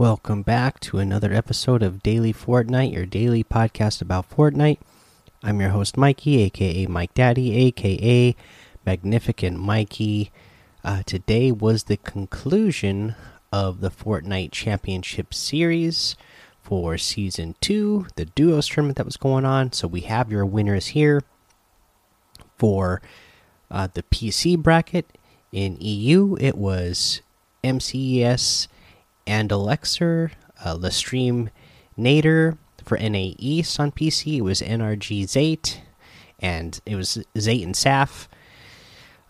Welcome back to another episode of Daily Fortnite, your daily podcast about Fortnite. I'm your host, Mikey, aka Mike Daddy, aka Magnificent Mikey. Uh, today was the conclusion of the Fortnite Championship Series for Season 2, the Duos tournament that was going on. So we have your winners here for uh, the PC bracket. In EU, it was MCES and Alexer, uh, Lestream Nader for NA East on PC. It was NRG Zayt, and it was Zayt and Saf.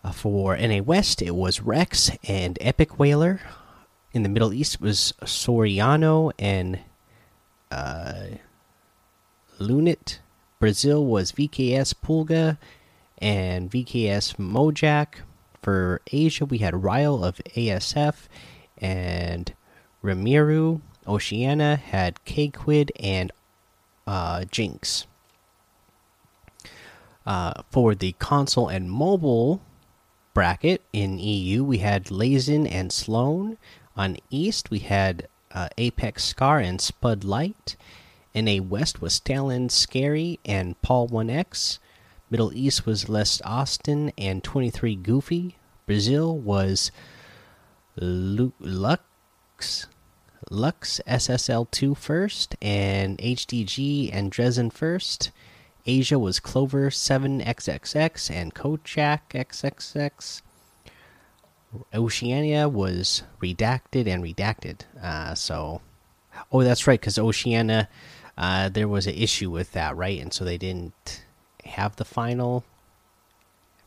Uh, for NA West, it was Rehx and Epic Whaler. In the Middle East, it was Soriano and uh, Lunit. Brazil was VKS Pulga and VKS Mojak. For Asia, we had Ryle of ASF and Ramiru. Oceania had K-Quid and uh, Jinx. Uh, for the console and mobile bracket in EU, we had Lazen and Sloan. On East, we had uh, Apex Scar and Spud Light. NA West was Talon Scary and Paul 1X. Middle East was Les Austin and 23 Goofy. Brazil was Lu Lux Lux SSL2 first and HDG and Dresden first. Asia was Clover 7XXX and Kojak XXX. Oceania was redacted and redacted. Uh, so, oh, that's right, because Oceania, uh, there was an issue with that, right? And so they didn't have the final.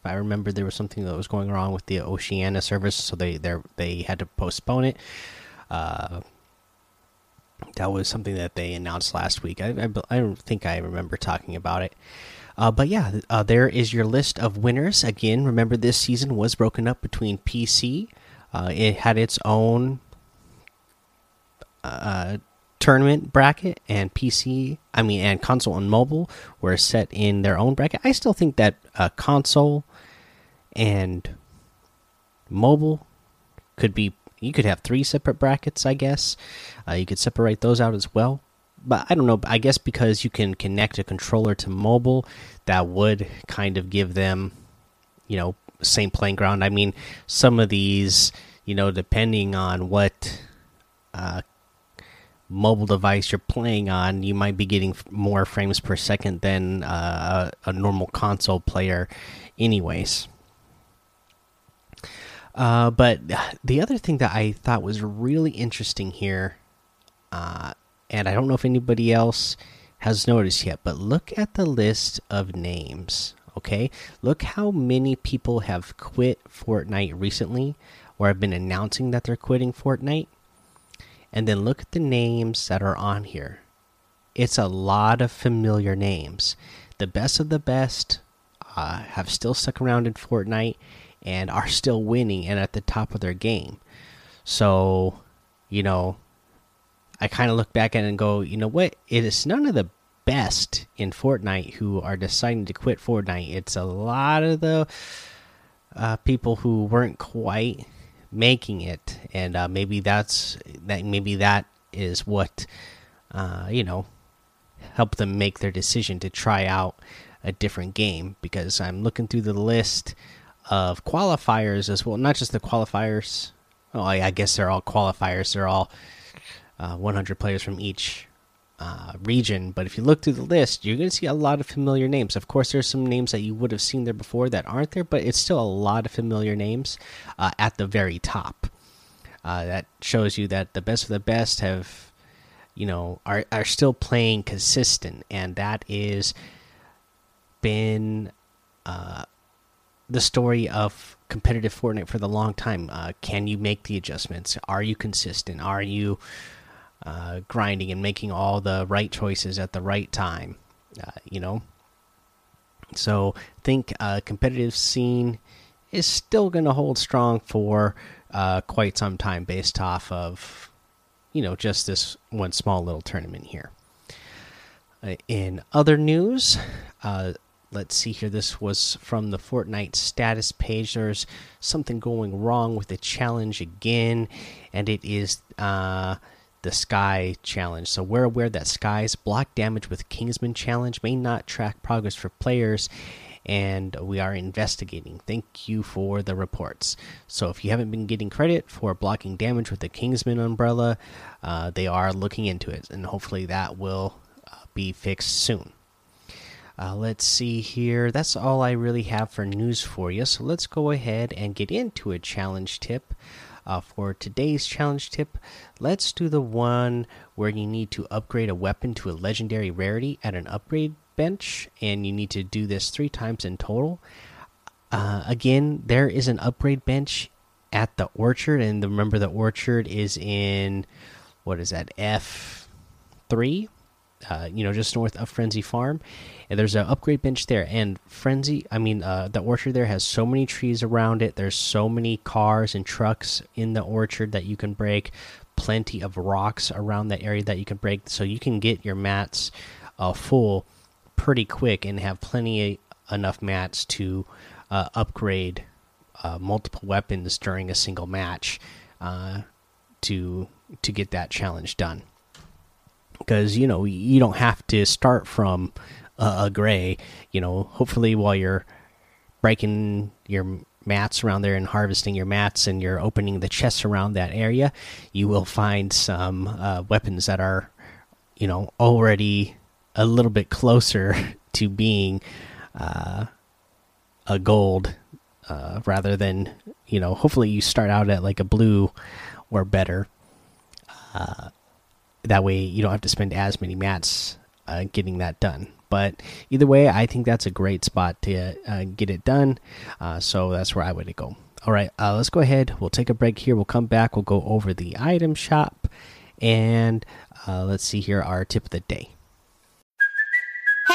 If I remember, there was something that was going wrong with the Oceania service, so they they they had to postpone it. Uh, that was something that they announced last week. I, I, I don't think I remember talking about it. Uh, but yeah, uh, there is your list of winners. Again, remember this season was broken up between PC. Uh, it had its own uh, tournament bracket, and PC. I mean, and console and mobile were set in their own bracket. I still think that uh, console and mobile could be. You could have three separate brackets, I guess. Uh, you could separate those out as well but I don't know. I guess because you can connect a controller to mobile, that would kind of give them, you know, same playing ground. I mean, some of these, you know, depending on what uh, mobile device you're playing on, you might be getting more frames per second than uh, a normal console player, anyways. Uh, but the other thing that I thought was really interesting here uh, and I don't know if anybody else has noticed yet, but look at the list of names. Okay, look how many people have quit Fortnite recently, or have been announcing that they're quitting Fortnite. And then look at the names that are on here. It's a lot of familiar names. The best of the best uh, have still stuck around in Fortnite and are still winning and at the top of their game. So, you know, I kind of look back at it and go, you know what? It is none of the best in Fortnite who are deciding to quit Fortnite. It's a lot of the uh, people who weren't quite making it, and uh, maybe that's that. Maybe that is what uh, you know helped them make their decision to try out a different game. Because I'm looking through the list of qualifiers as well, not just the qualifiers. Oh, I, I guess they're all qualifiers. They're all uh, 100 players from each uh, region. But if you look through the list, you're going to see a lot of familiar names. Of course, there's some names that you would have seen there before that aren't there, but it's still a lot of familiar names uh, at the very top. Uh, that shows you that the best of the best have, you know, are are still playing consistent, and that is been uh, the story of competitive Fortnite for the long time. Uh, can you make the adjustments? Are you consistent? Are you uh, grinding and making all the right choices at the right time. Uh, you know, so think uh, competitive scene is still going to hold strong for uh, quite some time, based off of you know just this one small little tournament here. In other news, uh, let's see here. This was from the Fortnite status page. There's something going wrong with the challenge again, and it is uh, the Sky challenge. So we're aware that Sky's block damage with Kingsman challenge may not track progress for players, and we are investigating. Thank you for the reports. So if you haven't been getting credit for blocking damage with the Kingsman umbrella, uh, they are looking into it, and hopefully that will uh, be fixed soon. Uh, let's see here. That's all I really have for news for you. So let's go ahead and get into a challenge tip. Uh, for today's challenge tip, let's do the one where you need to upgrade a weapon to a legendary rarity at an upgrade bench, and you need to do this three times in total. Uh, again, there is an upgrade bench at the orchard, and remember the orchard is in what is that F three? Uh, you know, just north of Frenzy Farm, and there's an upgrade bench there. And Frenzy, I mean, uh, the orchard there has so many trees around it. There's so many cars and trucks in the orchard that you can break. Plenty of rocks around that area that you can break, so you can get your mats uh, full pretty quick and have plenty enough mats to uh, upgrade uh, multiple weapons during a single match uh, to to get that challenge done because you know you don't have to start from uh, a gray. You know, hopefully while you're breaking your mats around there and harvesting your mats and you're opening the chests around that area, you will find some uh, weapons that are, you know, already a little bit closer to being uh, a gold uh, rather than you know. Hopefully, you start out at like a blue or better. Uh, that way you don't have to spend as many mats uh, getting that done. But either way i think that's a great spot to uh, get it done. Uh, so that's where i would go. All right uh, let's go ahead. We'll take a break here. We'll come back. We'll go over the item shop and uh, let's see here our tip of the day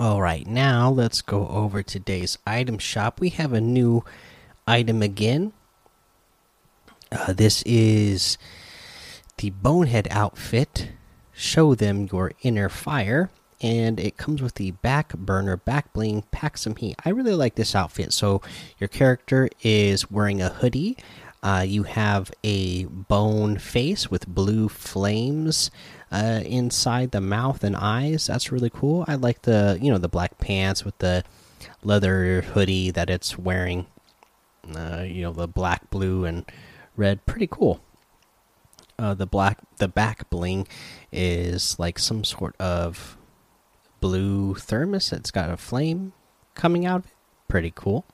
All right, now let's go over today's item shop. We have a new item again. Uh, this is the Bonehead outfit. Show them your inner fire, and it comes with the back burner, back bling, pack some heat. I really like this outfit. So your character is wearing a hoodie. Uh, you have a bone face with blue flames uh, inside the mouth and eyes. That's really cool. I like the you know the black pants with the leather hoodie that it's wearing. Uh, you know the black, blue, and red. Pretty cool. Uh, the black, the back bling is like some sort of blue thermos. It's got a flame coming out of it. Pretty cool.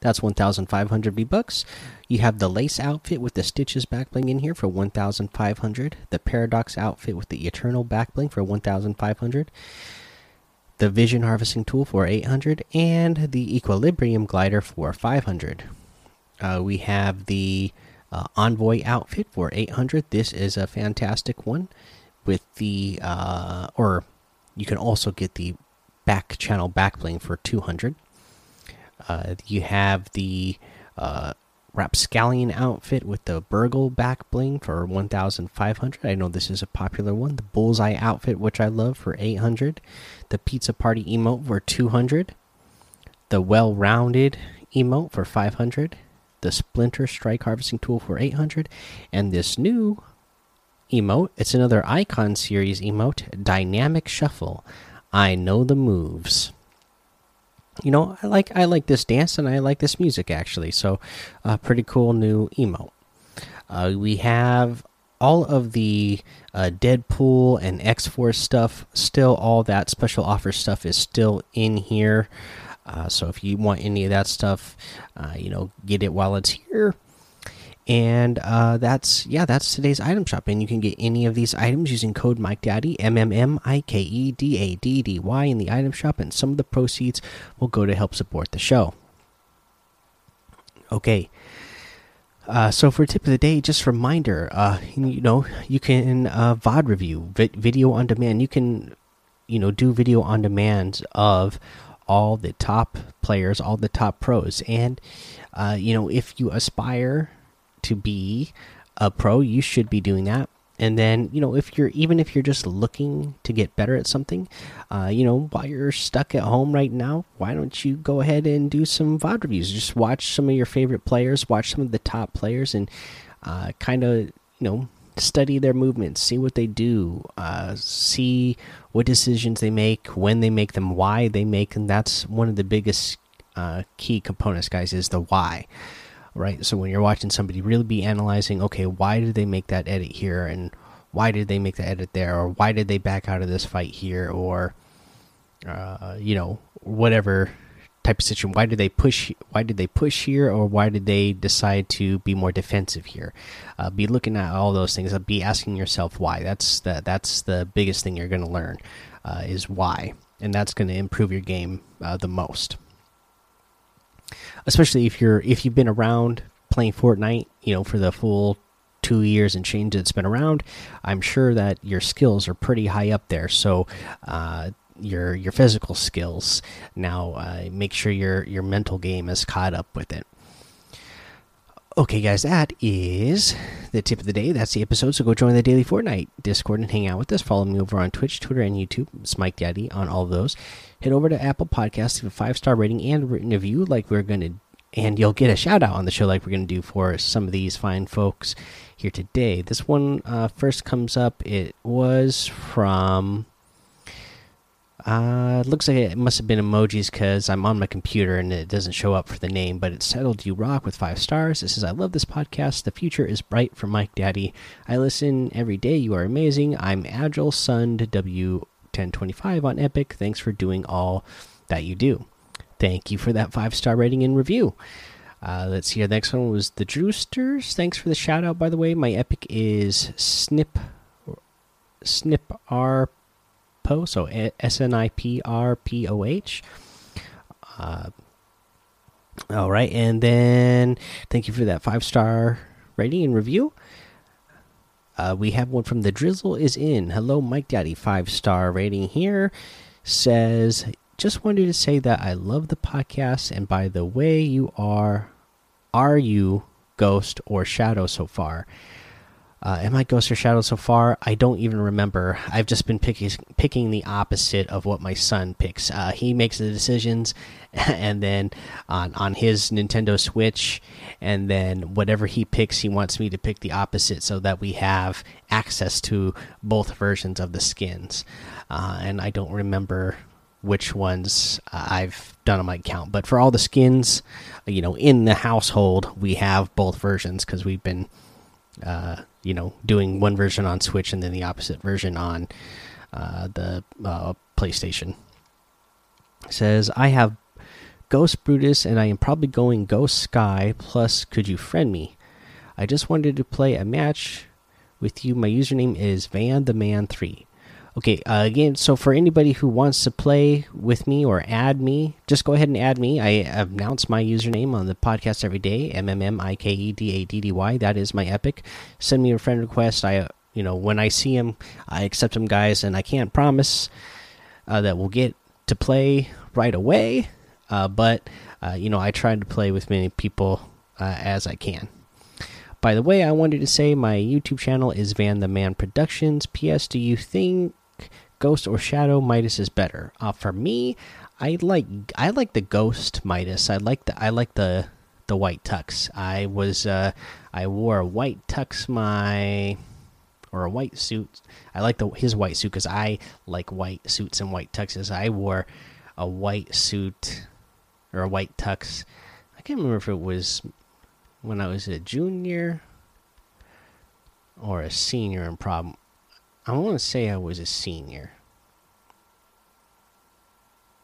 That's 1,500 V bucks. You have the lace outfit with the stitches back bling in here for 1,500. The paradox outfit with the eternal back bling for 1,500. The vision harvesting tool for 800 and the equilibrium glider for 500. Uh, we have the uh, envoy outfit for 800. This is a fantastic one with the uh, or you can also get the back channel back bling for 200. Uh, you have the uh, Rapscallion outfit with the Burgle back bling for 1,500. I know this is a popular one. The Bullseye outfit, which I love, for 800. The Pizza Party emote for 200. The Well Rounded emote for 500. The Splinter Strike harvesting tool for 800. And this new emote, it's another Icon series emote, Dynamic Shuffle. I know the moves you know, I like I like this dance and I like this music actually. So, uh, pretty cool new emote. Uh, we have all of the uh, Deadpool and X Force stuff. Still, all that special offer stuff is still in here. Uh, so if you want any of that stuff, uh, you know, get it while it's here and uh, that's yeah that's today's item shop. And you can get any of these items using code mike daddy m m m i k e d a d d y in the item shop. And some of the proceeds will go to help support the show. Okay. Uh, so for tip of the day, just a reminder, uh, you know, you can uh, VOD review, vi video on demand. You can, you know, do video on demand of all the top players, all the top pros, and uh, you know, if you aspire to be a pro, you should be doing that. And then you know if you're even if you're just looking to get better at something uh, you know while you're stuck at home right now why don't you go ahead and do some vod reviews. Just watch some of your favorite players watch some of the top players and uh, kind of you know study their movements see what they do uh, see what decisions they make when they make them why they make them that's one of the biggest uh, key components guys is the why right? So when you're watching somebody really be analyzing, okay, why did they make that edit here, and why did they make the edit there, or why did they back out of this fight here, or uh, you know, whatever type of situation. Why did they push? Why did they push here, or why did they decide to be more defensive here? Uh, be looking at all those things. Be asking yourself why. That's the that's the biggest thing you're going to learn uh, is why, and that's going to improve your game uh, the most especially if you're if you've been around playing Fortnite, you know, for the full two years and change it's been around. I'm sure that your skills are pretty high up there. So, uh, your your physical skills now uh, make sure your your mental game is caught up with it. Okay, guys, that is the tip of the day. That's the episode. So go join the Daily Fortnite Discord and hang out with us. Follow me over on Twitch, Twitter, and YouTube. It's Mike Daddy on all of those. Head over to Apple Podcasts, leave a five star rating and written review, like we're going to, and you'll get a shout out on the show, like we're going to do for some of these fine folks here today. This one uh, first comes up. It was from uh, it looks like it must have been emojis because I'm on my computer and it doesn't show up for the name, but it's settled you rock with five stars. It says, I love this podcast. The future is bright for Mike Daddy. I listen every day. You are amazing. I'm Agile Sund W1025 on Epic. Thanks for doing all that you do. Thank you for that five star rating and review. Uh, let's see. The next one was the Drewsters. Thanks for the shout out, by the way. My Epic is Snip Snip R So S N I P R P O H. Uh, all right, and then thank you for that five star rating and review. Uh, we have one from the Drizzle is in. Hello, Mike Daddy, five star rating here. Says, just wanted to say that I love the podcast, and by the way, you are, are you Ghost or Shadow so far? Uh, am I Ghost or Shadow so far? I don't even remember. I've just been picking picking the opposite of what my son picks. Uh, he makes the decisions, and then on on his Nintendo Switch, and then whatever he picks, he wants me to pick the opposite, so that we have access to both versions of the skins. Uh, and I don't remember which ones uh, I've done on my account, but for all the skins, you know, in the household, we have both versions because we've been uh, you know, doing one version on Switch and then the opposite version on uh, the uh, PlayStation. It says I have Ghost Brutus and I am probably going Ghost Sky. Plus, could you friend me? I just wanted to play a match with you. My username is Van the Man Three. Okay, uh, again, so for anybody who wants to play with me or add me, just go ahead and add me. I announce my username on the podcast every day, M M M I K E D A D D Y. That is my epic. Send me a friend request. I, you know, when I see him, I accept them, guys, and I can't promise uh, that we'll get to play right away, uh, but uh, you know, I try to play with many people uh, as I can. By the way, I wanted to say my YouTube channel is Van the Man Productions. P.S. Do you think Ghost or Shadow Midas is better. Uh, for me, I like I like the Ghost Midas. I like the I like the the white tux. I was uh, I wore a white tux my or a white suit. I like the his white suit because I like white suits and white tuxes. I wore a white suit or a white tux. I can't remember if it was when I was a junior or a senior in prom. I want to say I was a senior.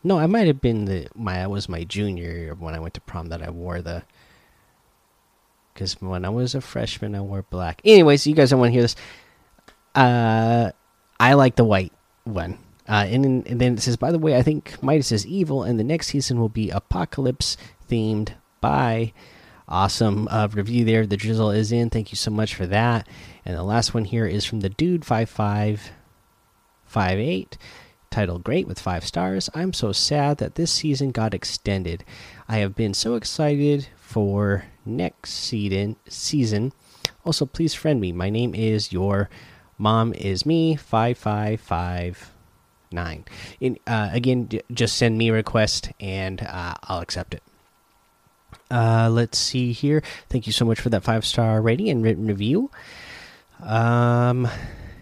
No, I might have been the my I was my junior when I went to prom that I wore the because when I was a freshman I wore black. Anyways, you guys don't want to hear this. Uh, I like the white one. Uh, and, and then it says, by the way, I think Midas is evil, and the next season will be apocalypse themed. Bye. Awesome uh, review there. The drizzle is in. Thank you so much for that. And the last one here is from the dude five five five eight, titled "Great" with five stars. I'm so sad that this season got extended. I have been so excited for next season. Season. Also, please friend me. My name is your mom is me five five five nine. In uh, again, just send me a request and uh, I'll accept it. Uh, let's see here. Thank you so much for that five star rating and written review. Um,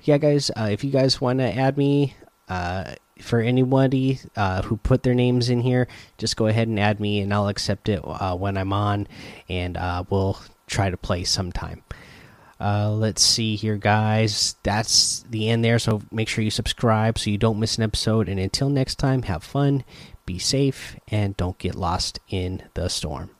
yeah, guys, uh, if you guys want to add me, uh, for anybody uh, who put their names in here, just go ahead and add me, and I'll accept it uh, when I'm on, and uh, we'll try to play sometime. Uh, let's see here, guys. That's the end there. So make sure you subscribe so you don't miss an episode. And until next time, have fun, be safe, and don't get lost in the storm.